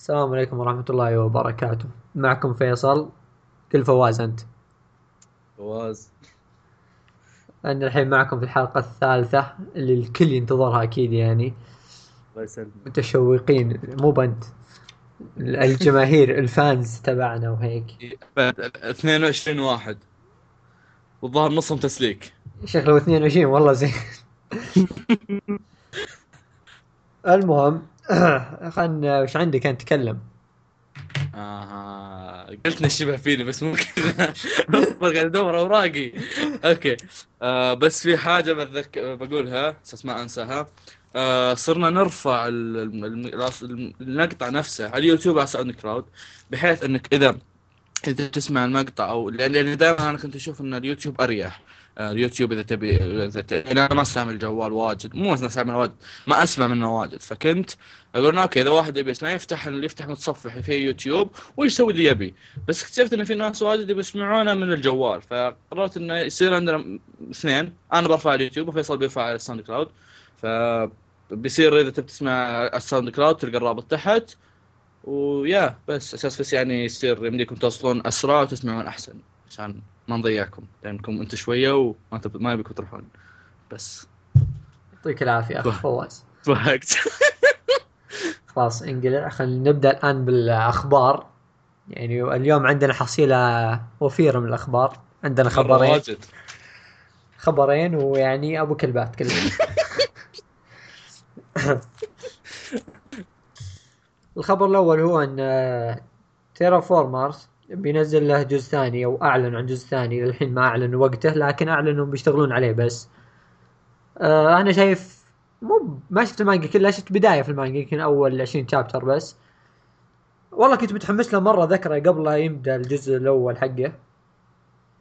السلام عليكم ورحمة الله وبركاته. معكم فيصل. كل فواز أنت؟ فواز. أنا الحين معكم في الحلقة الثالثة اللي الكل ينتظرها أكيد يعني. الله يسلمك. متشوقين. مو بنت الجماهير ال fans تبعنا وهيك. 22 واحد. والظاهر نصهم تسليك. شكله 22 والله زين. المهم خلنا وش عندك أنت؟ تكلم. أها قلت نشبه فيني بس ممكن قاعد أدور أوراقي. okay. آه بس في حاجة بتذك... بقولها أساس ما أنساها. آه صرنا نرفع ال- الم- الم- المقطع نفسه. على اليوتيوب على SoundCloud بحيث إنك اذا إذا تسمع المقطع أو لأن دائما أنا كنت أشوف إن اليوتيوب أريح. اليوتيوب إذا تبي إذا ت... يعني أنا ما أستعمل الجوال واجد مو ما أستعمل واجد ما أسمع منه واجد. فكنت أقول okay إذا واحد يبي يسمع يفتح يفتح متصفح في يوتيوب ويسوي اللي يبي. بس اكتشفت إن في ناس واجد يبي يسمعونه من الجوال. فقررت إنه يصير عندنا اثنين. أنا برفع اليوتيوب وفيصل بيرفع على ال SoundCloud. ف بيصير إذا تبي تسمع ال SoundCloud تلقى الرابط تحت. ويا بس أساس بس يعني يصير يمديكم توصلون أسرع وتسمعون أحسن. عشان ما نضيعكم. لأنكم أنتم شوية وما تب... ما يبيكم تروحون. بس. يعطيك العافية أخ فواز. ضحكت. خلاص انقلع خلينا نبدأ الآن بالأخبار. يعني اليوم عندنا حصيلة وفيرة من الأخبار. عندنا خبرين. خبرين ويعني أبو كلبات. كلهم الخبر الأول هو إن تيرا فورمارس بينزل له جزء ثاني أو أعلن عن جزء ثاني للحين ما أعلنوا وقته لكن أعلنوا بيشتغلون عليه بس. آه أنا شايف مو ما شفت المانجا كلها شفت بداية في المانجا يمكن أول 20 شابتر بس. والله كنت متحمس له مرة ذكره قبل لا يبدأ الجزء الأول حقه.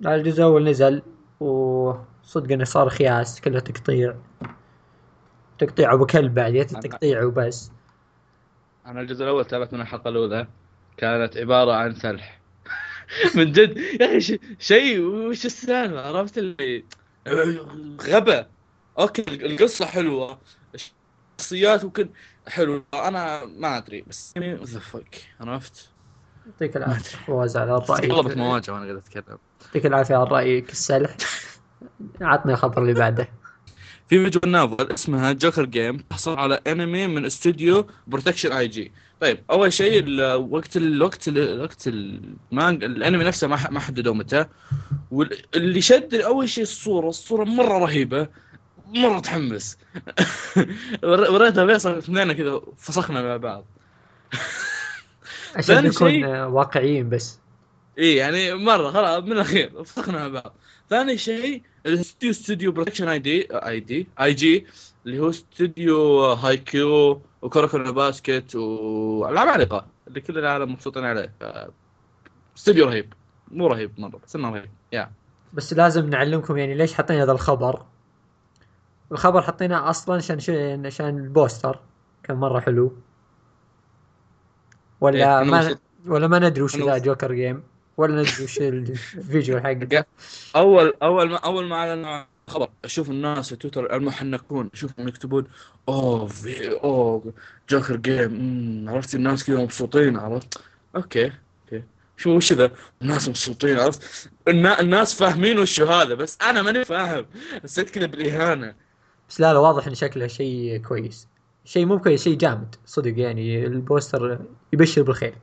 الجزء الأول نزل وصدق إنه صار خياس كله تقطيع. تقطيع أبو كلب بعد تقطيع وبس. أنا الجزء الأول تابعت من الحلقة الأولى كانت عبارة عن سلح من جد. يا أخي ش- شيء وش السالفة؟ عرفت اللي غبا okay القصة حلوة. الشخصيات وكل حلو. أنا ما أدري بس يعني ذا فك عرفت؟ يعطيك العافية فواز على قلبت الراي مواجهة وأنا قاعد أتكلم. يعطيك العافية على رأيك السلح. عطني الخبر اللي بعده. في visual novel اسمها Joker Game تحصل على انمي من استوديو Production I.G طيب أول شيء وقت الوقت ال- وقت المانجا الانمي نفسه ما ما حددوا متى. واللي شد أول شيء الصورة الصورة مرة رهيبة مرة تحمس. ور- وريتها فيصل اثنين كذا فسخنا مع بعض. عشان ثاني نكون واقعيين بس. اي يعني مرة خلاص من الأخير فسخنا مع بعض. ثاني شيء الاستوديو استوديو Production I.D I.D I.G اللي هو استوديو Haikyuu و Kuroko Basket والعاب اللي كل العالم مبسوطين عليه. استوديو رهيب. مو رهيب مره بس إنه رهيب. يا بس لازم نعلمكم يعني ليش حاطين هذا الخبر. الخبر حطيناه أصلا عشان عشان ال poster كان مرة حلو. ولا إيه، ما ولا ما ندري وش ذا Joker Game. ولا ندري وش ال visual حقه أول أول ما أول ما اعلنوا خبر أشوف الناس في تويتر المحنكون أشوفهم يكتبون أوه في أوه Joker Game عرفت الناس كذا مبسوطين عرفت؟ okay okay. شو وش ذا؟ الناس مبسوطين عرفت؟ النا... الناس فاهمين وش هذا بس أنا ماني فاهم. حسيت كذا بالإهانة. بس لا لا واضح إن شكله شيء كويس. شيء مو كويس شيء جامد صدق يعني. ال poster يبشر بالخير.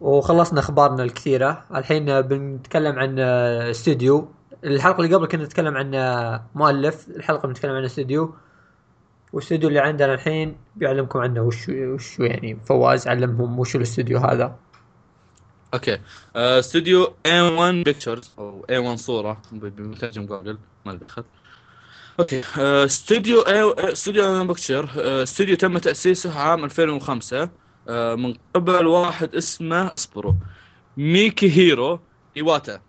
وخلصنا أخبارنا الكثيرة. الحين بنتكلم عن استوديو. الحلقة اللي قبل كنا نتكلم عن مؤلف الحلقة بنتكلم عن استوديو. والاستوديو اللي عندنا الحين بيعلمكم عنه. وش وش يعني فواز علمهم؟ وش الاستوديو هذا؟ okay. آه، استوديو A1 Pictures أو A1 صورة بمترجم جوجل ما دخل. okay. آه، استوديو استوديو A1 Picture آه، استوديو تم تأسيسه عام 2005 آه، من قبل واحد اسمه اصبروا ميكي هيرو إيواتا.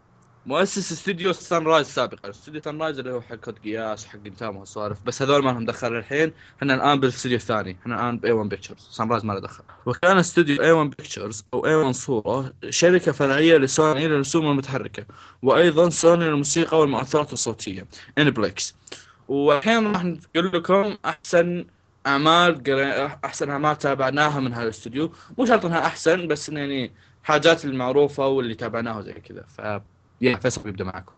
مؤسس استوديو Sunrise سابقا. استوديو Sunrise اللي هو حق Code Geass حق Gintama والسوالف بس هذول ما لهم دخل الحين. إحنا الآن بالاستوديو الثاني. إحنا الآن ب A1 Pictures Sunrise ما له دخل. وكان استوديو A1 Pictures أو A1 صورة شركة فرعية لسوني للرسوم المتحركة. وأيضا سوني للموسيقى والمؤثرات الصوتية. Aniplex والحين راح نقول لكم أحسن أعمال أحسن أعمال تابعناها من هذا الاستوديو مو شرط إنها أحسن بس إنه يعني حاجات المعروفة واللي تابعناها زي كذا. ف يا فيصل بيبدا معكم.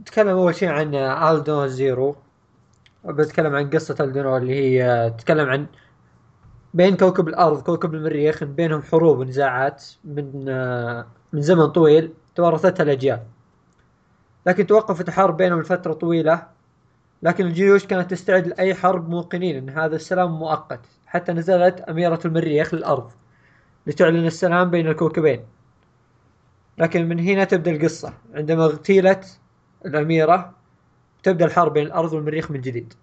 نتكلم أول شيء عن Aldnoah Zero بتكلم عن قصة Aldnoah اللي هي تتكلم عن بين كوكب الأرض كوكب المريخ بينهم حروب ونزاعات من من زمن طويل توارثتها الأجيال. لكن توقفت الحرب بينهم لفترة طويلة. لكن الجيوش كانت تستعد لأي حرب موقنين أن هذا السلام مؤقت. حتى نزلت أميرة المريخ للأرض لتعلن السلام بين الكوكبين. لكن من هنا تبدأ القصة. عندما اغتيلت الأميرة تبدأ الحرب بين الأرض والمريخ من جديد.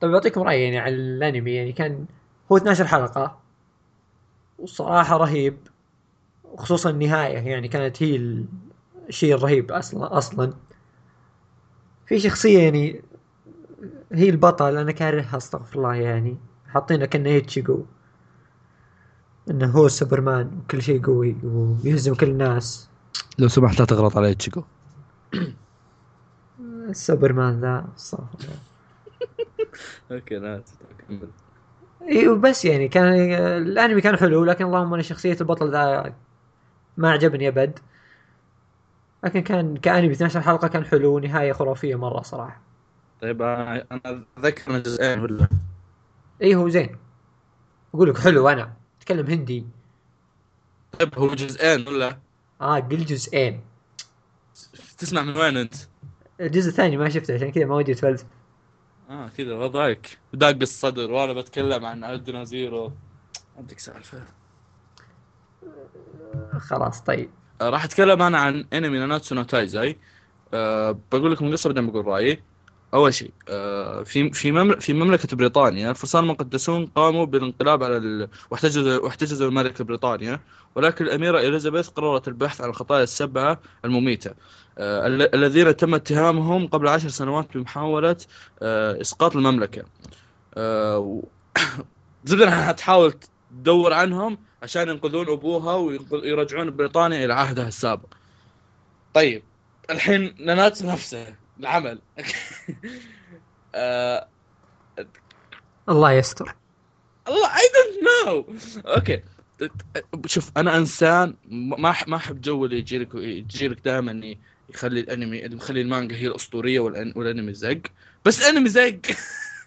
طيب بعطيكم رأيي يعني على الأنمي. يعني كان هو 12 حلقة والصراحة رهيب وخصوصا النهاية. يعني كانت هي الشيء الرهيب أصلا أصلا. في شخصية يعني هي البطل أنا كارهها أستغفر الله يعني. حاطينه كأنه ايتشيجو إنه هو سوبرمان وكل شيء قوي ويهزم كل الناس. لو سمحت لا تغلط علي ايتشيجو سوبرمان ذا أستغفر الله. okay لا كمل. إي وبس يعني كان الأنمي كان حلو لكن اللهم أنا شخصية البطل ذا ما عجبني أبد. لكن كان كأنمي 12 حلقة كان حلو ونهاية خرافية مرة صراحة. طيب أنا أنا أتذكر من جزئين ولا؟ اي هو زين. أقول لك حلو أنا أتكلم هندي. طيب هو جزئين ولا؟ آه قل جزئين. تسمع من وين أنت؟ الجزء الثاني ما شفته عشان كذا ما ودي أتفلسف. آه كذا وضعك. داق الصدر وأنا بتكلم عن Aldnoah Zero. عندك سالفة. خلاص طيب. آه، راح اتكلم أنا عن انمي ناناتسو نو تايزاي. أه بقول لكم القصة بعدين بقول رأيي. أول شيء أه في في في مملكة بريطانيا الفرسان المقدسون قاموا بالانقلاب على ال... واحتجزوا واحتجزوا ملك بريطانيا ولكن الأميرة إليزابيث قررت البحث عن الخطايا السبعة المميتة. أه ال- الذين تم اتهامهم قبل عشر سنوات بمحاولة إسقاط المملكة. زبدة انها تحاول تدور عنهم عشان ينقذون أبوها ويرجعون بريطانيا إلى عهدها السابق. طيب الحين ناناتسو نفسه العمل. آه، الله يستر. الله I don't know okay. شوف أنا إنسان ما ما أحب جو اللي يجي لك يجي لك دائما يخلي الانمي اللي مخلي المانجا هي الأسطورية والأن- والأنمي زق. بس الأنمي زق.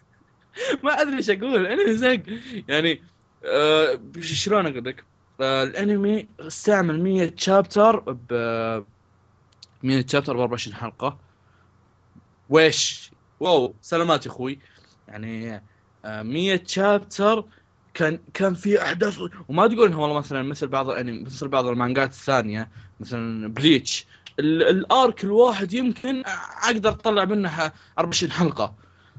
ما أدري إيش أقول الأنمي زق. يعني آه شلون أقول لك؟ آه الأنمي استعمل 100 شابتر ب 100 شابتر ب 24 حلقة. ويش؟ واو سلامات يا أخوي. يعني آه 100 شابتر كان كان في أحداث. وما تقول انها والله مثلا مثل بعض الانمي مثل بعض المانجات الثانية مثلا بليتش ال- الأرك الواحد يمكن أقدر أطلع منها 24 حلقة.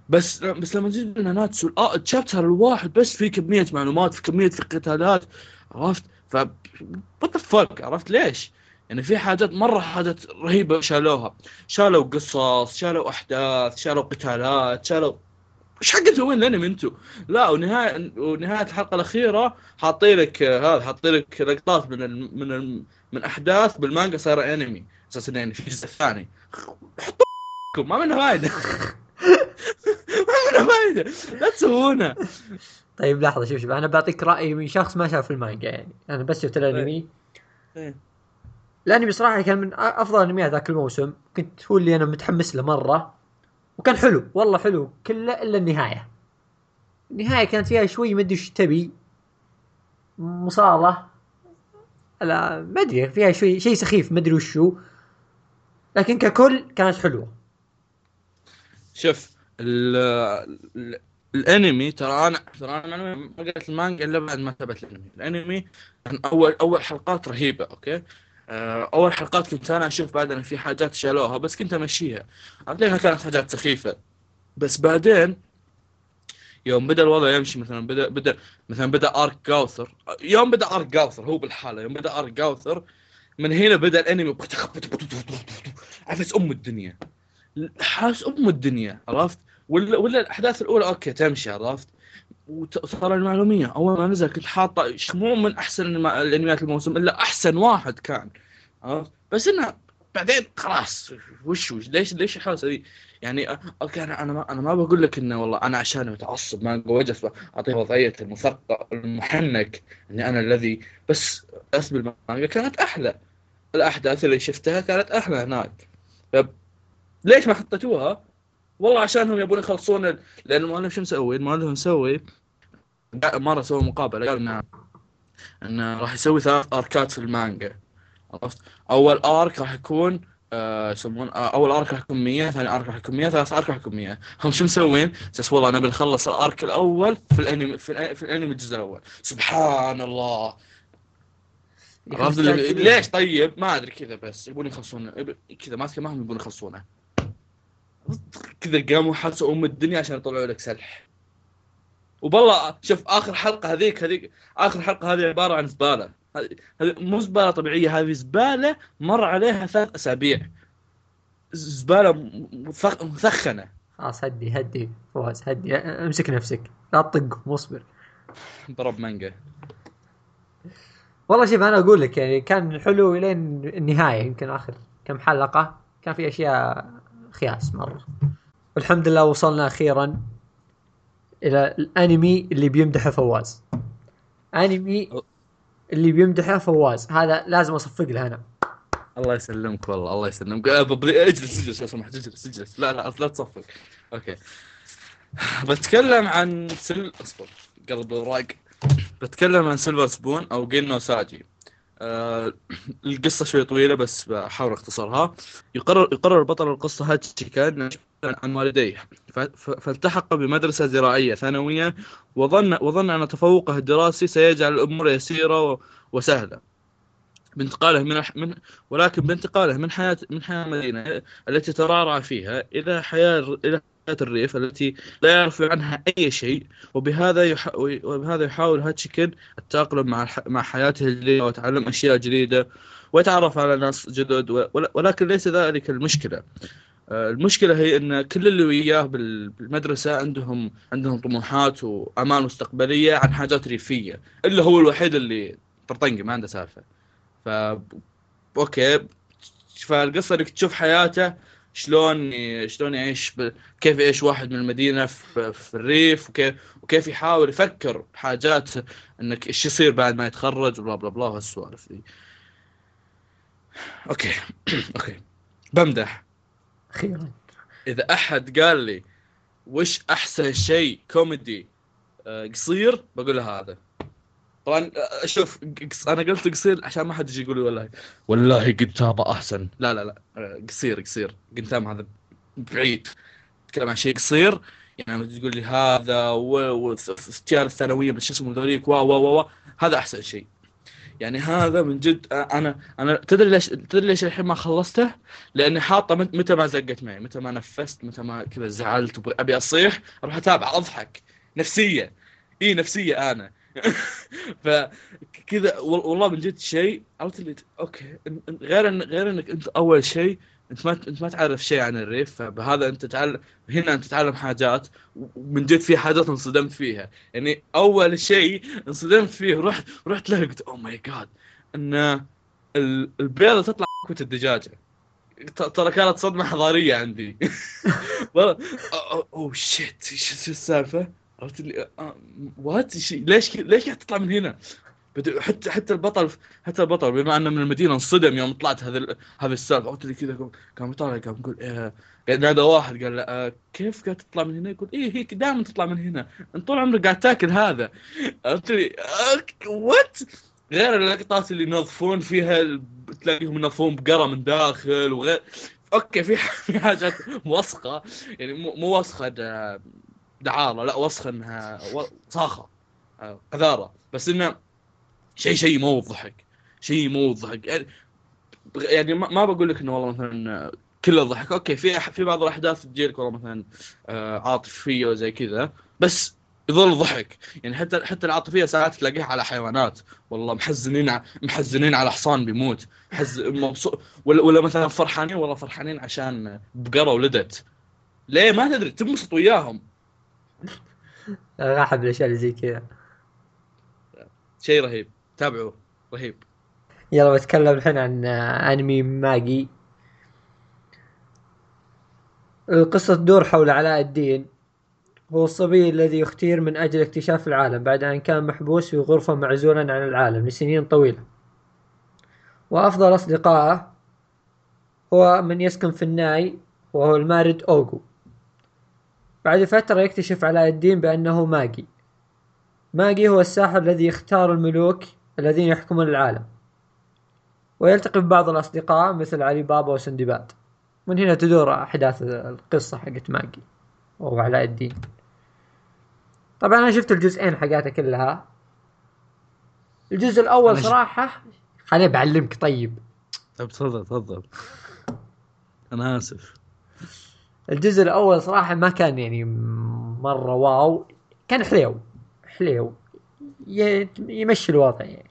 بس بس لما تجي لنا ناتسو الآ- الشابتر الواحد بس في كميه معلومات في كميه قتالات عرفت ف وات عرفت ليش؟ يعني في حاجات مرة حاجات رهيبة شالوها شالوا قصص شالوا أحداث شالوا قتالات شالوا إيش حق مسوين الانمي أنتم؟ لا ونهاية ونهاية الحلقة الأخيرة حاطين لك آه، هذا حاطين لك لقطات من ال... من ال... من أحداث بالمانجا صايره أنمي أساس يعني في الجزء الثاني حطوا ما منها فايده ما منها فايده لا تسوونها طيب لحظة شوف شوف أنا بعطيك رأيي من شخص ما شاف المانجا يعني. أنا بس شفت الأنمي. إيه. الأنمي صراحة كان من أفضل انميات ذاك الموسم. كنت هو اللي أنا متحمس له مرة وكان حلو. والله حلو كله إلا النهاية. النهاية كانت فيها شوي ما أدري إيش تبي. مصالة. لا ما أدري فيها شوي شيء سخيف ما أدري وشو. لكن ككل كانت حلوة. شوف ال ال الانمي ترى أنا ترى أنا ما قريت المانجا إلا بعد ما تابعت الانمي، الانمي كان اول أول حلقات رهيبة أوكي؟ آه، أول حلقات كنت أنا أشوف بعد إن في حاجات شالوها بس كنت أمشيها، أعطيها كانت حاجات سخيفة. بس بعدين يوم بدأ الوضع يمشي مثلا بدا بدا مثلا بدأ أرك جاوثر. يوم بدأ أرك جاوثر هو بالحالة يوم بدأ أرك جاوثر من هنا بدأ الأنمي. عفس أم الدنيا. حاس أم الدنيا عرفت؟ ولا ولا الأحداث الأولى أوكي تمشي عرفت؟ وت- وترى المعلومية. أول ما نزل كنت حاطة مو من أحسن الأنميات الموسم إلا أحسن واحد كان عرفت؟ بس إنه بعدين خلاص وش وش ليش ليش الحوسة ذي؟ يعني أوكي أنا أنا ما أنا ما بقول لك إنه والله أنا عشان متعصب ما وجس اعطيه وضعية المثقف المحنك إني أنا الذي بس بس بالمانجا كانت أحلى. الأحداث اللي شفتها كانت أحلى هناك. طيب ليش ما حطيتوها؟ والله عشانهم يبون يخلصون لأن المؤلف شو مسوي؟ المؤلف مسوي مرة سوى مقابلة قال انه إنه راح يسوي ثلاث اركات في المانجا. عرفت؟ أول ارك راح يكون آه، يسمون آه، أول ارك راح يكون 100 ثاني ارك راح يكون 100 ثالث ارك راح يكون 100 هم شو مسوين؟ أساس والله نبي نخلص الارك الأول في الانمي في, الأ- في الأنمي الجزء الأول. سبحان الله. عرفت؟ ليش طيب؟ ما أدري كذا بس يبون يخلصون يب- كذا ماسكه معهم يبون يخلصونه. كذا قاموا حسوا أم الدنيا عشان يطلعوا لك سلح. وبالله شوف آخر حلقة هذيك هذيك آخر حلقة هذه عبارة عن زبالة. هذه مو زبالة طبيعية هذه زبالة مر عليها ثلاث أسابيع. زبالة مثخنه خلاص هدي هدي فواز هدي امسك نفسك. لا تطقهم واصبر ضرب مانجا. والله شوف أنا أقول لك يعني كان حلو لين النهاية يمكن آخر كم حلقة. كان في أشياء خياس مرة. والحمد لله وصلنا أخيرا إلى الأنمي اللي بيمدحه فواز. أنمي اللي بيمدحه فواز. هذا لازم أصفق له أنا. الله يسلمك والله الله يسلمك. أه، اجلس اجلس لو سمحت اجلس اجلس. لا لا لا تصفق. okay. بتكلم عن سل اصبر قلب الوراق بتكلم عن Silver Spoon أو جين نو ساجي آه القصة شوي طويلة بس بحاول أختصرها. يقرر يقرر بطل القصة هاتشيكا أن يبحث عن والديه. فالتحق بمدرسة زراعية ثانوية وظن وظن أن تفوقه الدراسي سيجعل الأمور يسيرة وسهلة. بانتقاله من من ولكن بانتقاله من حياة من حياة المدينة التي ترعرع فيها إلى حياة إلى الريف التي لا يعرف عنها أي شيء وبهذا يح... وبهذا يحاول هاتشيكن التأقلم مع الح... مع حياته الجديدة وتعلم أشياء جديدة ويتعرف على ناس جدد و... ول- ولكن ليس ذلك المشكلة. آه، المشكلة هي أن كل اللي وياه بال- بالمدرسة عندهم عندهم طموحات وآمال مستقبلية عن حاجات ريفية إلا هو الوحيد اللي طرطنقي ما عنده سالفة. ف أوكي فالقصة إنك تشوف حياته شلون شلون يعيش ب... كيف يعيش واحد من المدينة في, في الريف وكيف وكيف يحاول يفكر بحاجات انك إيش يصير بعد ما يتخرج و blah blah blah هالسوالف ذي. okay. okay. بمدح. أخيرا إذا أحد قال لي وش أحسن شيء كوميدي آه، قصير بقول هذا. طبعا شوف أنا قلت قصير عشان ما حد يجي يقول لي والله. والله قنتاما أحسن. لا لا لا قصير قصير. قنتاما هذا بعيد. تتكلم عن شيء قصير. يعني تقول لي هذا واختيار الثانوية شو اسمه ذوليك وا وا وا، هذا أحسن شيء. يعني هذا من جد أنا أنا تدري ليش تدري ليش الحين ما خلصته؟ لأني حاطه مت- متى ما زقت معي متى ما نفست متى ما كذا زعلت وأبي أصيح أروح أتابع أضحك. نفسية. إي نفسية أنا. فكذا وال- والله من جد شيء عرفت اللي أوكي غير إن غير إنك أنت أول شيء أنت ما أنت ما تعرف شيء عن الريف فبهذا أنت تتعلم هنا أنت تتعلم حاجات ومن جد في حاجات انصدمت فيها. يعني أول شيء انصدمت فيه رحت رحت له قلت oh my god إن ال- البيضة تطلع كوت الدجاجة. ترى كانت صدمة حضارية عندي. oh shit شو السالفة؟ عرفت اللي آه، what shi- ليش ليش قاعد تطلع من هنا؟ حتى حتى البطل حتى البطل بما أنه من المدينة انصدم يوم طلعت هذا هذا السالفة. عرفت اللي كذا قام يطالع قام يقول قاعد نادى واحد قال له آه كيف قاعد تطلع من هنا؟ يقول إيه هيك دائما تطلع من هنا. أنت طول عمرك قاعد تاكل هذا. عرفت لي آه what غير اللقطات اللي ينظفون فيها تلاقيهم ينظفون بقرة من داخل وغير okay في حاجات وسخه يعني مو وسخه دعارة لا وسخه إنها صاخة آه، قذارة. بس إنه شيء شيء مو ضحك شيء مو ضحك. يعني يعني ما بقول لك إنه والله مثلا كله ضحك. أوكي في في بعض الأحداث تجيك والله مثلا آه، عاطفية وزي كذا بس يظل ضحك. يعني حتى حتى العاطفية ساعات تلاقيها على حيوانات. والله محزنين محزنين على حصان بيموت. حز مبسوط ولا ولا مثلا فرحانين والله فرحانين عشان بقرة ولدت. ليه؟ ما تدري تنبسط وياهم. احب الاشياء اللي زي كذا. شيء رهيب. تابعوه. رهيب. يلا بتكلم الحين عن أنمي ماجي. القصة تدور حول علاء الدين. هو الصبي الذي اختير من أجل اكتشاف العالم بعد أن كان محبوس في غرفة معزولا عن العالم لسنين طويلة. وأفضل أصدقائه هو من يسكن في الناي وهو المارد أوغو. بعد فترة يكتشف علاء الدين بأنه ماجي. ماجي هو الساحر الذي يختار الملوك الذين يحكمون العالم. ويلتقي ببعض الأصدقاء مثل علي بابا وسندباد من هنا تدور أحداث القصة حقت ماجي وهو علاء الدين. طبعا أنا شفت الجزئين حقاتها كلها. الجزء الأول أنا صراحة خليني بعلمك طيب. طيب تفضل تفضل. أنا آسف. الجزء الأول صراحة ما كان يعني مرة واو كان حليو حليو يمشي الوضع يعني.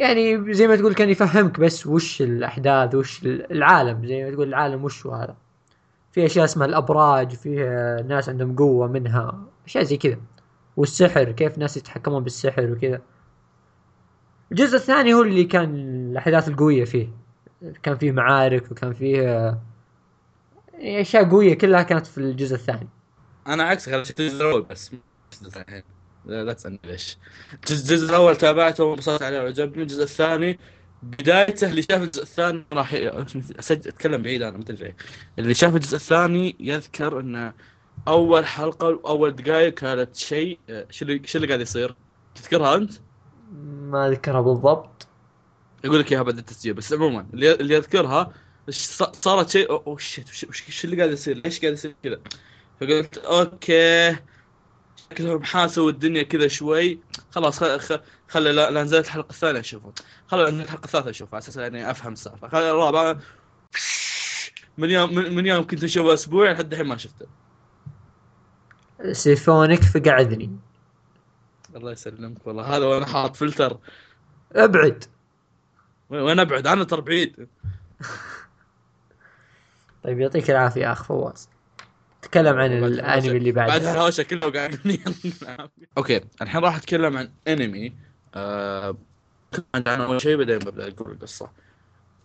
يعني زي ما تقول كان يفهمك بس وش الأحداث وش العالم زي ما تقول العالم وش هذا. في أشياء اسمها الأبراج فيه ناس عندهم قوة منها أشياء زي كذا. والسحر كيف ناس يتحكمون بالسحر وكذا. الجزء الثاني هو اللي كان الأحداث القوية فيه. كان فيه معارك وكان فيه اشياء قويه كلها كانت في الجزء الثاني. أنا عكسك أنا شفت الجزء الأول بس. لا لا تسألني ليش. الجزء الأول تابعته وانبسطت عليه وعجبني. الجزء الثاني بدايته اللي شاف الجزء الثاني راح أسجل أتكلم بعيد أنا ما تدري اللي شاف الجزء الثاني يذكر إن أول حلقة وأول دقائق كانت شيء شو اللي شو اللي قاعد يصير؟ تذكرها أنت؟ ما أذكرها بالضبط. يقول لك إياها بعد التسجيل بس عموما اللي يذكرها صارت شيء oh shit وش, اللي قاعد يصير؟ ليش قاعد يصير كذا؟ فقلت okay. شكلهم حاسوا الدنيا كذا شوي. خلاص خل خل لا, لا نزلت الحلقة الثانية اشوفها خل نزلت الحلقة الثالثة اشوفها على أساس إني أفهم السالفة. خل الرابعه من يوم من, يوم كنت أشوفه أسبوع لحد الحين ما شفته. سيفونك فقعدني. الله يسلمك والله. هذا وأنا حاط فلتر؟ أبعد. وأنا أبعد؟ عنه ترى بعيد. طيب يعطيك العافية أخ فواز. تكلم عن بعد الأنمي اللي بعد بعده الهوشه كله قاعدين okay الحين راح أتكلم عن أنمي. آه... عن أول شيء بعدين ببدأ أقول القصة.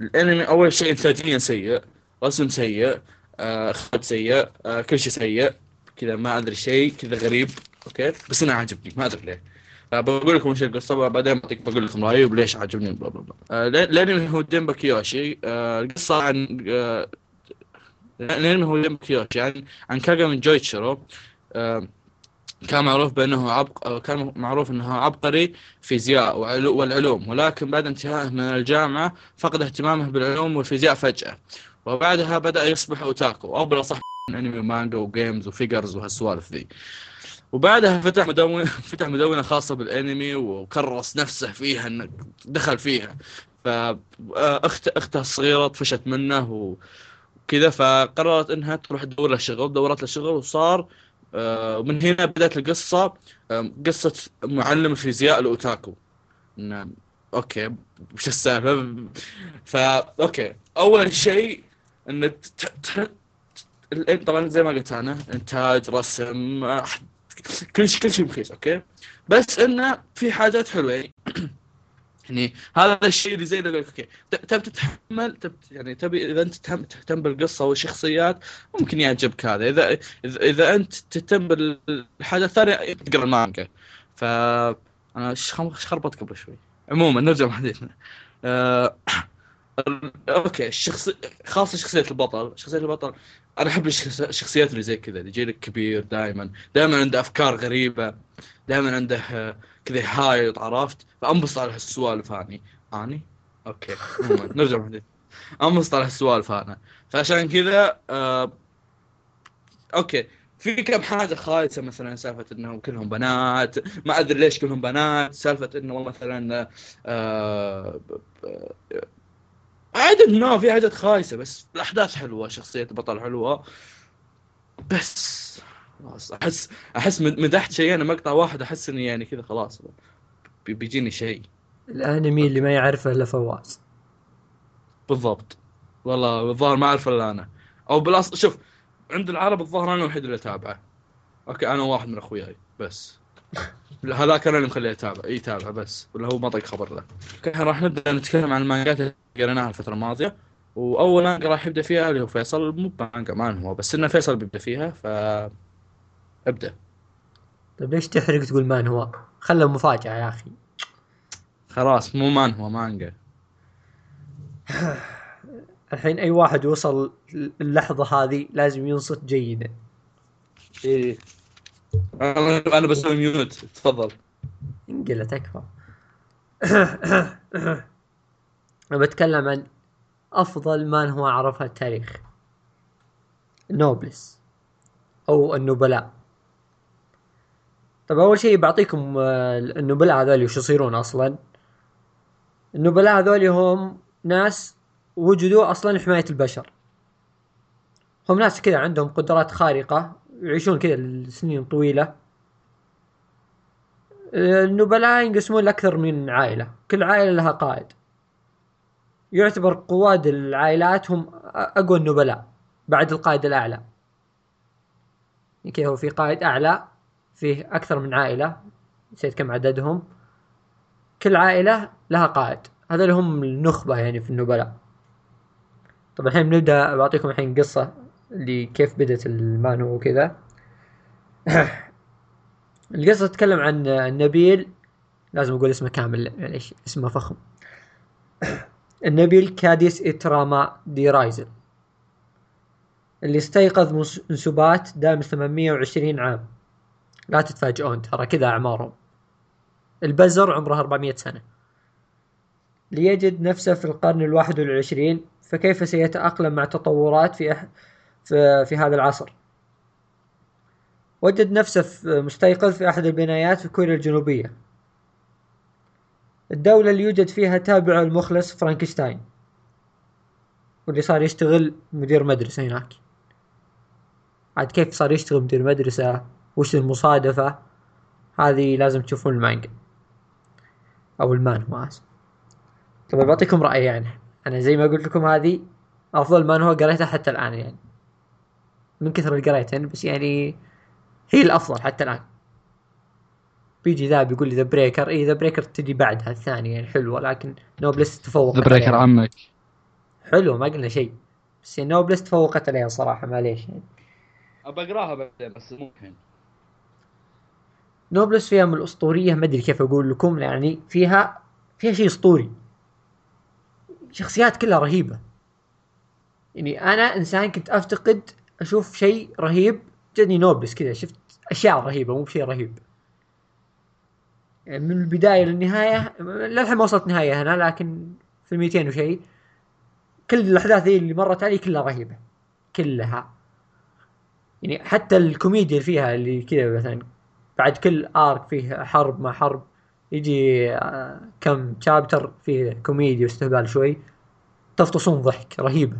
الأنمي أول شيء انتاجيا سيء رسم سيء آه... اخراج سيء آه... كل شيء سيء. كذا ما أدري شيء كذا غريب. okay؟ بس أنا عاجبني ما أدري ليه. بقول لكم وش القصة بعدين بقول لكم رأيي وليش عجبني blah blah blah. آه، الانمي هو ديمبا كيوشي. آه، القصة عن الانمي هو ديمبا كيوشي عن عن كاغامي جونيتشيرو آه، كان معروف بأنه عبق كان معروف أنه عبقري فيزياء والعلوم. ولكن بعد انتهائه من الجامعة فقد اهتمامه بالعلوم والفيزياء فجأة. وبعدها بدأ يصبح أوتاكو. وابرز صح أنمي ومانجا و games و figures وهالسوالف ذي. وبعدها فتح مدونة فتح مدونة خاصة بالأنمي وكرس نفسه فيها إنه دخل فيها. فاخت أخته الصغيرة طفشت منه وكذا فقررت إنها تروح تدور له شغل دورت له شغل وصار آه، ومن هنا بدأت القصة آه، قصة معلم الفيزياء الأوتاكو. انه okay. وش السالفة؟ فا okay. أول شيء إن طبعا زي ما قلت أنا إنتاج رسم كل شيء كل شيء رخيص okay. بس إنه في حاجات حلوة. يعني يعني هذا الشيء اللي زي اللي أقول لك okay تبي تتحمل تب يعني تبي إذا أنت تهتم, بالقصة والشخصيات ممكن يعجبك هذا. إذا إذا, أنت تهتم بالحاجة الثانية تقرأ المانجا. ف أنا خربطت قبل شوي. عموما نرجع لحديثنا آه... okay الشخص خاصة شخصية البطل. شخصية البطل أنا أحب الشخص- الشخصيات اللي زي كذا اللي يجي لك كبير دائما دائما عنده أفكار غريبة دائما عنده آه، كذا هايط عرفت؟ فأنبسط على هالسوالف هاني. اني okay نرجع أنبسط على هالسوالف أنا. فعشان كذا آه... okay في كم حاجة خايسة مثلا سالفة إنهم كلهم بنات ما أدري ليش كلهم بنات سالفة إنه مثلا آه... عادة نو في حاجات خايسة بس الأحداث حلوة شخصية البطل حلوة. بس خلاص أحس أحس مد- مدحت شيء أنا مقطع واحد أحس إني يعني كذا خلاص بي- بيجيني شيء. الأنمي اللي ما يعرفه إلا فواز. بالضبط. والله الظاهر ما اعرف إلا أنا. أو بالاصل شوف عند العرب الظاهر أنا الوحيد اللي أتابعه. okay أنا واحد من أخوياي بس. هذاك أنا اللي مخليه يتابع يتابع بس ولا هو ما طق خبر له. راح نبدأ نتكلم عن المانجات اللي قريناها الفترة الماضية. وأول مانجا راح يبدأ فيها اللي هو فيصل مو مانجا مانهوا بس إنه فيصل بيبدأ فيها ف ابدأ. طيب ليش تحرق تقول مانهوا؟ خله مفاجأة يا أخي. خلاص مو مانهوا مانجا. الحين أي واحد وصل اللحظة هذه لازم ينصت جيدا. إيه. أنا بسوي mute تفضل. انقلع تكفى بتكلم عن أفضل مانهوا عرفها التاريخ. نوبلس أو النبلاء. طب أول شيء بعطيكم آه، النبلاء هذول وش يصيرون أصلا؟ النبلاء هذول هم ناس وجدوا أصلا لحماية البشر. هم ناس كذا عندهم قدرات خارقة يعيشون كذا لسنين طويلة. النبلاء ينقسمون لأكثر من عائلة. كل عائلة لها قائد. يعتبر قواد العائلات هم أقوى النبلاء بعد القائد الأعلى. كذا هو في قائد أعلى فيه أكثر من عائلة نسيت كم عددهم. كل عائلة لها قائد. هذول هم النخبة يعني في النبلاء. طب الحين بنبدأ بعطيكم الحين قصة. اللي كيف بدت المانو وكذا. القصة تتكلم عن النبيل لازم أقول اسمه كامل معليش اسمه فخم. النبيل كاديس إتراما دي رايزل. اللي استيقظ من سبات دام 820 عام. لا تتفاجئون ترى كذا أعمارهم. البزر عمره 400 سنة. ليجد نفسه في القرن الواحد والعشرين فكيف سيتأقلم مع تطورات في. في, في هذا العصر. وجد نفسه مستيقظ في أحد البنايات في كوريا الجنوبية. الدولة اللي يوجد فيها تابعه المخلص فرانكشتاين. واللي صار يشتغل مدير مدرسة هناك. عاد كيف صار يشتغل مدير مدرسة؟ وش المصادفة؟ هذه لازم تشوفون المانجا. أو المانهوا اسف طبعا بعطيكم رأيي يعني. أنا زي ما قلت لكم هذه أفضل مانهوا قريتها حتى الآن يعني. من كثر اللي قريتها بس يعني هي الأفضل حتى الآن. بيجي ذا بيقول لي The Breaker اي The Breaker تجي بعدها الثانية يعني حلوة لكن نوبلس تفوق The Breaker عمك. حلو ما قلنا شيء. بس يعني نوبلس تفوقت عليها صراحة معليش. يعني أبى أقراها بعدين بس ممكن. نوبلس فيها من الأسطورية ما أدري كيف أقول لكم يعني فيها فيها شيء أسطوري. شخصيات كلها رهيبة. يعني أنا إنسان كنت أفتقد أشوف شيء رهيب جاني نوبلس كذا شفت أشياء رهيبة مو بشيء رهيب. يعني من البداية للنهاية للحين ما وصلت نهاية هنا لكن في 200 وشيء كل الأحداث ذي اللي مرت علي كلها رهيبة. كلها. يعني حتى الكوميديا اللي فيها اللي كذا مثلا بعد كل ارك فيه حرب ما حرب يجي آه، كم chapter فيه كوميديا واستهبال شوي تفطسون ضحك رهيبة.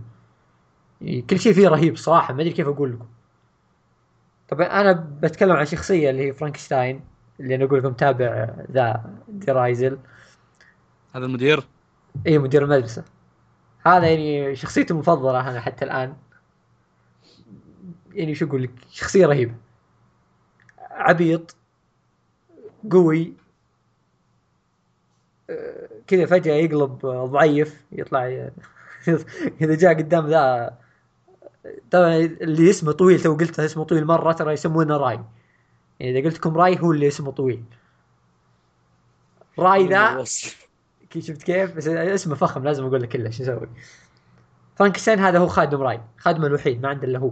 كل شيء فيه رهيب صراحة ما أدري كيف أقول لكم. طبعا أنا بتكلم عن شخصية اللي هي فرانكشتاين اللي أنا أقول لكم تابع ذا دي رايزل هذا المدير؟ اي مدير المدرسة. هذا يعني شخصيتي المفضلة أنا حتى الآن. يعني شو أقول لك؟ شخصية رهيبة. عبيط قوي كذا فجأة يقلب ضعيف يطلع إذا جاء قدام ذا طبعا اللي اسمه طويل تو قلتها اسمه طويل مرة ترى يسمونه راي. يعني إذا قلت لكم راي هو اللي اسمه طويل. راي ذا كي شفت كيف؟ بس اسمه فخم لازم أقول لك الا شو أسوي؟ فرانكشتاين هذا هو خادم راي خادمه الوحيد ما عنده إلا هو.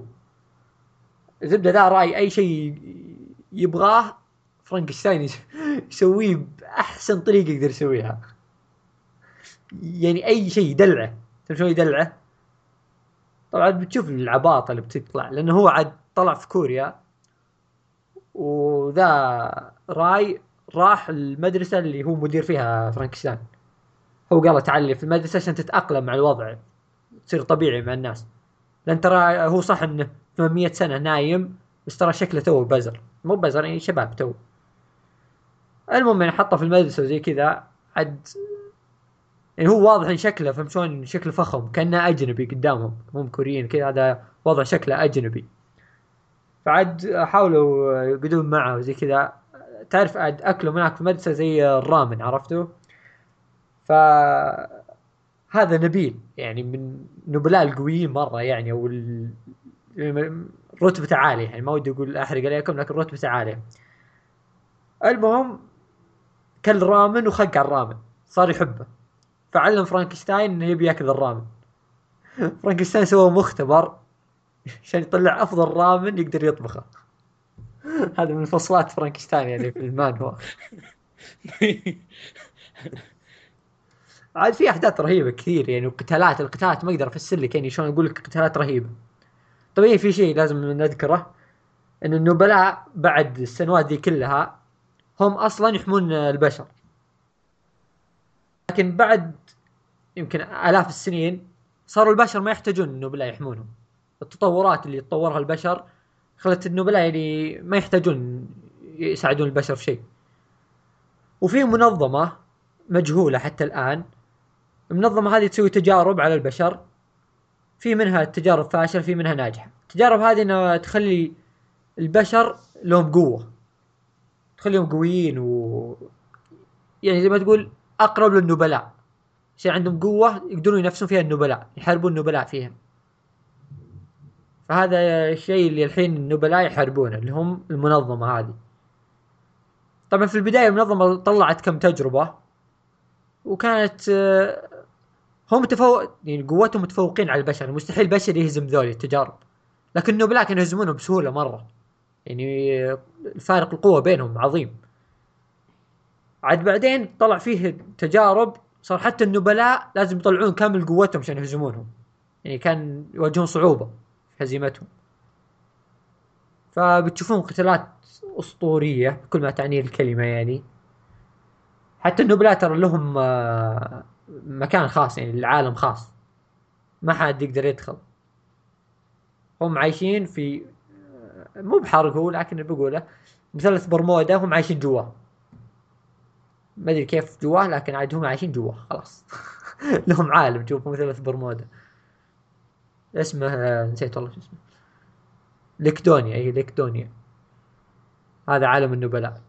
زبدة ذا راي أي شيء يبغاه فرانكشتاين يسويه بأحسن طريقة يقدر يسويها. يعني أي شيء يدلعه تعرف شلون يدلعه؟ طبعا بتشوف العباطة اللي بتطلع لأنه هو عاد طلع في كوريا وذا راي راح المدرسة اللي هو مدير فيها فرانكشتاين. هو قال تعال في المدرسة عشان تتأقلم مع الوضع تصير طبيعي مع الناس. لأن ترى هو صح إنه 800 سنة نايم بس ترى شكله تو بزر. مو بزر يعني شباب تو المهم يعني حطه في المدرسة وزي كذا عد يعني هو واضح إن شكله فهمت شلون شكله فخم كأنه أجنبي قدامهم مو كوريين كذا هذا وضع شكله أجنبي. فعاد حاولوا يقعدون معه وزي كذا. تعرف عاد اكلهم هناك في المدرسة زي الرامن عرفتوا؟ ف هذا نبيل يعني من نبلاء القويين مرة يعني أو رتبته عالية يعني ما ودي أقول أحرق عليكم لكن رتبته عالية. المهم كل رامن وخق على الرامن صار يحبه. فعلم فرانكشتاين إنه يبي يأكل الرامن. فرانكشتاين سوى مختبر عشان يطلع أفضل رامن يقدر يطبخه. هذا من فصلات فرانكشتاين يعني في المانهوا. عاد في أحداث رهيبة كثير يعني وقتالات القتالات ما أقدر أفسر لك يعني شلون أقول لك قتالات رهيبة. طبيعي في شيء لازم نذكره ان النبلاء بعد السنوات دي كلها هم أصلا يحمون البشر. لكن بعد يمكن آلاف السنين صاروا البشر ما يحتاجون النبلاء يحمونهم. التطورات اللي تطورها البشر خلت النبلاء يعني ما يحتاجون يساعدون البشر في شيء. وفي منظمة مجهولة حتى الآن. المنظمة هذه تسوي تجارب على البشر. في منها تجارب فاشلة في منها ناجحة. التجارب هذه إنها تخلي البشر لهم قوة. تخليهم قويين و يعني زي ما تقول أقرب للنبلاء. عشان عندهم قوة يقدرون ينافسون فيها النبلاء يحاربون النبلاء فيها فهذا الشيء اللي الحين النبلاء يحاربونه اللي هم المنظمة هذه. طبعا في البداية المنظمة طلعت كم تجربة وكانت هم متفوق يعني قوتهم متفوقين على البشر مستحيل البشر يهزم ذولي التجارب. لكن النبلاء كانوا يهزمونهم بسهولة مرة. يعني الفارق القوة بينهم عظيم. عاد بعدين طلع فيه تجارب صار حتى النبلاء لازم يطلعون كامل قوتهم عشان يهزمونهم. يعني كان يواجهون صعوبة في هزيمتهم. فبتشوفون قتالات أسطورية بكل ما تعنيه الكلمة يعني. حتى النبلاء ترى لهم آه، مكان خاص يعني العالم خاص. ما حد يقدر يدخل. هم عايشين في آه، مو بحرق هو لكن بقوله مثلث برمودا هم عايشين جواه ما أدري كيف جواه لكن عاد هم عايشين جواه خلاص. لهم عالم جوا مثلث برمودا اسمه نسيت والله شو اسمه. ليكدونيا اي ليكدونيا. هذا عالم النبلاء.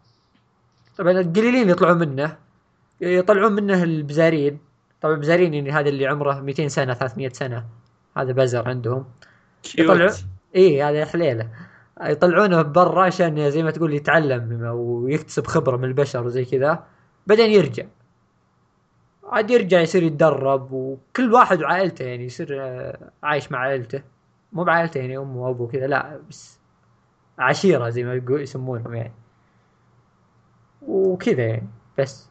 طبعا القليلين يطلعون منه. يطلعون منه البزارين. طبعا البزارين يعني هذا اللي عمره 200 سنة 300 سنة. هذا بزر عندهم. يطلعون اي هذا حليلة. يطلعونه برا عشان زي ما تقول يتعلم ويكتسب خبرة من البشر وزي كذا. بعدين يرجع. عاد يرجع يصير يتدرب وكل واحد وعائلته يعني يصير آه، عايش مع عائلته. مو بعائلته يعني أمه وأبوه كذا لا بس عشيرة زي ما يقول يسمونهم يعني. وكذا يعني بس.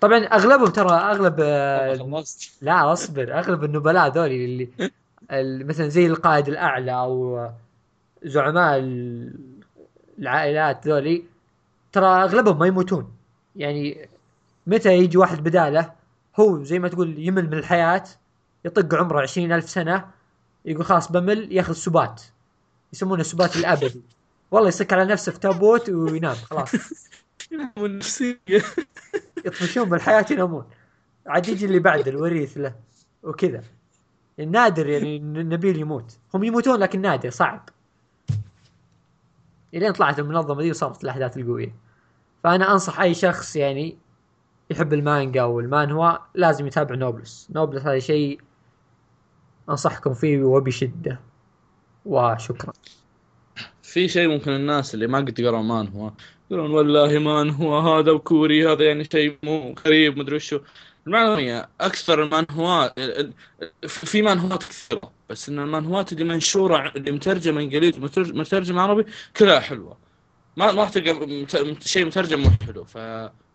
طبعا أغلبهم ترى أغلب آه، لا أصبر. أغلب النبلاء ذولي اللي اللي مثلا زي القائد الأعلى أو زعماء ال- العائلات ذولي ترى أغلبهم ما يموتون. يعني متى يجي واحد بداله هو زي ما تقول يمل من الحياة يطق عمره عشرين ألف سنة يقول خلاص بمل ياخذ سبات. يسمونه السبات الأبدي. والله يسك على نفسه في تابوت وينام خلاص. والنفسية يطفشون بالحياة ينامون. عاد يجي اللي بعده الوريث له وكذا. النادر يعني إن النبيل يموت. هم يموتون لكن نادر صعب. إلين طلعت المنظمة دي وصارت الأحداث القوية. فأنا أنصح أي شخص يعني يحب المانجا والمانهوا لازم يتابع نوبلس. نوبلس هذا شيء أنصحكم فيه وبشدة. وشكرا. في شيء ممكن الناس اللي ما قد قرأوا مانهوا يقولون والله مانهوا هذا وكوري هذا يعني شيء مو غريب مدري وشو. المعلومة هي أكثر المانهوات ال- ال- في مانهوات كثيرة بس إن المانهوات اللي منشورة ع- اللي مترجمة إنجليزي مترج- مترجمة عربي كلها حلوة. ما ما راح تلقى شيء مترجم مو حلو ف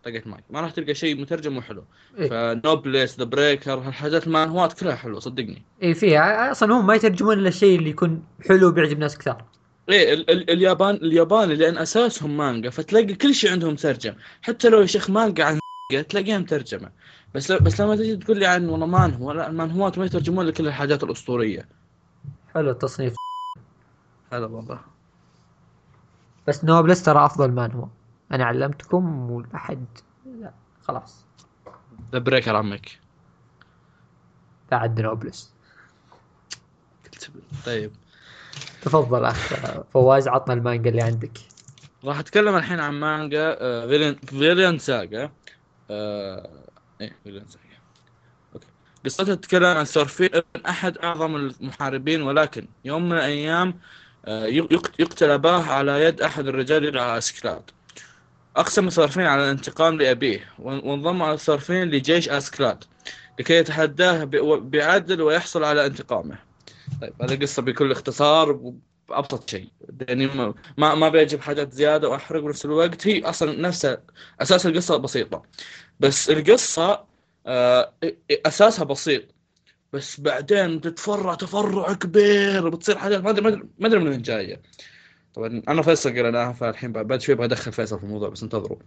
طقت معي. ما راح تلقى شيء مترجم مو حلو. إيه. ف Noblesse The Breaker هالحاجات المانهوات كلها حلوة صدقني. اي فيها. أصلا هم ما يترجمون إلا الشيء اللي يكون حلو وبيعجب ناس كثار. إيه ال ال اليابان اليابان لأن أساسهم مانجا فتلاقي كل شيء عندهم مترجم. حتى لو يا شيخ مانجا عن تلاقيها مترجمة. بس بس لما تجي تقول لي عن والله مانهوا لا المانهوات ما يترجمون لك الا الحاجات الأسطورية. حلو التصنيف. هذا والله. بس Noblesse ترى أفضل مانهوا. أنا علمتكم واحد لا خلاص. The Breaker عمك بعد Noblesse طيب. تفضل أخ فواز عطنا المانجا اللي عندك. راح أتكلم الحين عن مانجا آه، Vinland Vinland Saga آه، إيه Vinland Saga أوكي. قصتها تتكلم عن ثورفين ابن أحد أعظم المحاربين ولكن يوم من الأيام آه، يقتل أباه على يد أحد الرجال يدعى أسكلاد. أقسم ثورفين على الانتقام لأبيه وان- وانضم ثورفين لجيش أسكلاد لكي يتحداه بعدل ويحصل على انتقامه. طيب هذه القصة بكل اختصار بابسط شيء. يعني ما ما بيجيب حاجات زيادة وأحرق بنفس الوقت. هي أصلا نفسها أساس القصة بسيطة. بس القصة آه، أساسها بسيط. بس بعدين بتتفرع تفرع كبير بتصير حاجات ما ادري ما ادري من وين جاية. طبعا أنا فيصل قريناها فالحين بعد شوي بدخل فيصل في الموضوع بس انتظروا.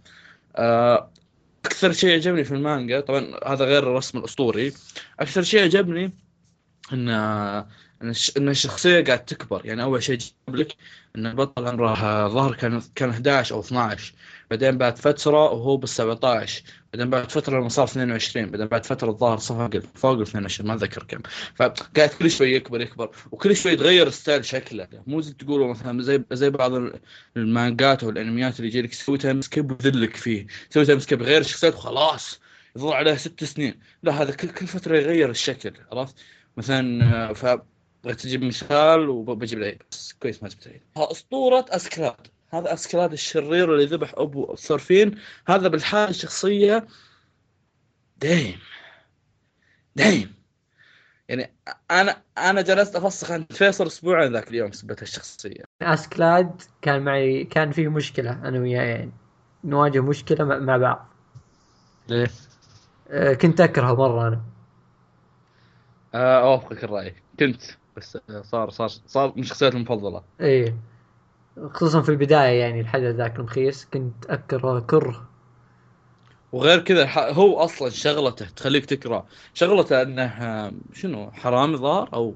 آه، أكثر شيء عجبني في المانجا طبعا هذا غير الرسم الأسطوري أكثر شيء عجبني إن إن الشخصية قاعد تكبر. يعني أول شيء جاب لك إن البطل عمره ظهر كان كان 11 أو 12 بعدين بعد فترة وهو بال 17 بعدين بعد فترة لما صار 22 بعدين بعد فترة الظاهر صار فوق ال 22 ما أتذكر كم. فقاعد كل شوي يكبر يكبر وكل شوي يتغير style شكله. مو زي تقولوا مثلا زي زي بعض ال- المانجات أو الأنميات اللي يجي لك تسوي time skip ويذلك فيه. تسوي time skip غير الشخصيات وخلاص يظل عليه ست سنين. لا هذا كل كل فترة يغير الشكل عرفت؟ مثلا ف تجيب مثال وبجيب العيد. بس كويس ما جبت العيد أسطورة أسكلاد. هذا أسكلاد الشرير اللي ذبح أبو ثورفين هذا بالحاله الشخصية دايم. دايم. يعني أنا أنا جلست أفسخ عند فيصل أسبوع ذاك اليوم سبت الشخصية. أسكلاد كان معي كان فيه مشكلة أنا وياه يعني نواجه مشكلة مع- مع بعض. ليه؟ آه، كنت أكرهه مرة أنا. آه أوافقك الرأي. كنت بس آه، صار صار صار من شخصياتي المفضلة. إيه. خصوصا في البداية يعني الحدث ذاك المخيس كنت اكره كره. وغير كذا هو أصلا شغلته تخليك تكره شغلته إنه شنو حرامي ظاهر أو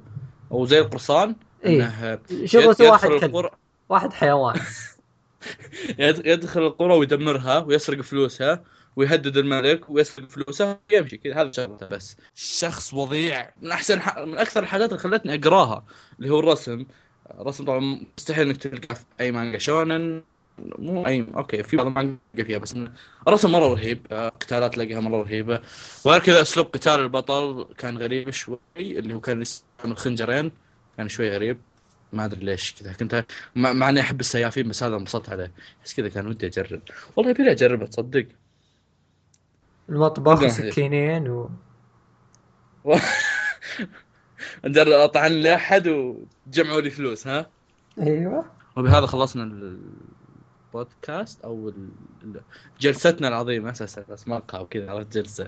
أو زي القرصان إيه. إنه شغلته واحد القرى. واحد حيوان. يد- يدخل القرى ويدمرها ويسرق فلوسها ويهدد الملك ويسرق فلوسه ويمشي كذا هذا شغلته بس. شخص وضيع من أحسن ح... من أكثر الحاجات اللي خلتني أقراها اللي هو الرسم. الرسم طبعا مستحيل إنك تلقاه في أي مانجا. شونن مو اي okay في بعض المانجا فيها بس الرسم مرة رهيب. آه، قتالات تلاقيها مرة رهيبة. وغير كذا أسلوب قتال البطل كان غريب شوي اللي هو كان يستخدم خنجرين كان شوي غريب. ما أدري ليش كذا. كنت مع, إني أحب السيافين بس هذا انبسطت عليه. بس كذا كان ودي أجرب. والله يبي اجربه تصدق. المطبخ نعم. وسكينين و... اطعن لاحد وجمعوا لي فلوس ها؟ أيوه. وبهذا خلصنا البودكاست أو جلستنا العظيمه أساس أساس مقهى وكذا عرفت جلسة.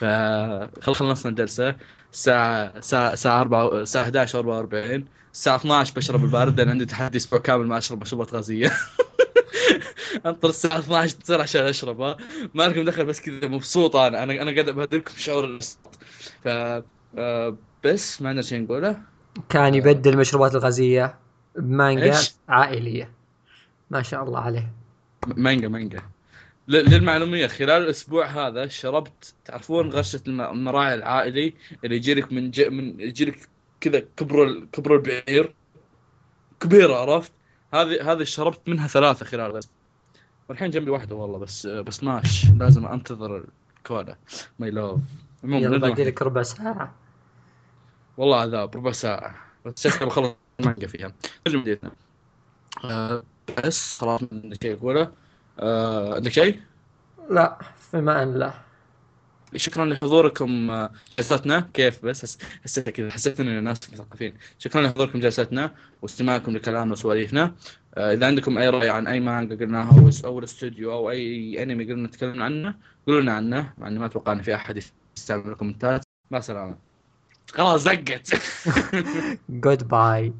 فخل خلصنا الجلسة. الساعة الساعة الساعة 4 الساعة 11 44 الساعة 12 بشرب البارد لأن عندي تحدي أسبوع كامل ما أشرب مشروبات غازية. أنطر الساعة 12 تصير عشان اشربها ما لكم دخل بس كذا مبسوط أنا. أنا أنا قاعد أبهدلكم شعور ف آه، بس ما عندنا شيء نقوله. كان يبدل المشروبات الغازية بمانجا؟ عائلية. ما شاء الله عليه. مانجا مانجا. للمعلومية خلال الأسبوع هذا شربت تعرفون غرشة الم- المراعي العائلي اللي يجيلك من ج... من يجيلك كذا كبر. كبر البعير؟ كبيرة عرفت؟ هذه هذه شربت منها ثلاثة خلال الأسبوع والحين جنبي واحدة والله بس بس ماش. لازم أنتظر الكولا ماي المهم يلا باقي لك ربع ساعة. والله عذاب ربع ساعة بس بخلص المانجا فيها. نرجع مدينتنا آه بس خلاص عندك شيء أقوله آه عندك شيء؟ لا في أمان الله شكرا لحضوركم آه، جلستنا كيف بس؟ حس- حسيت كذا. حسيت إن الناس مثقفين. شكرا لحضوركم جلستنا واستماعكم لكلامنا وسواليفنا. آه، إذا عندكم أي رأي عن أي مانجا قلناها أو أو الاستوديو أو أي انمي قلنا نتكلم عنه قولوا لنا عنه مع إني ما أتوقع إن في أحد يستعمل الكومنتات. مع السلامة. خلاص زقت. جود باي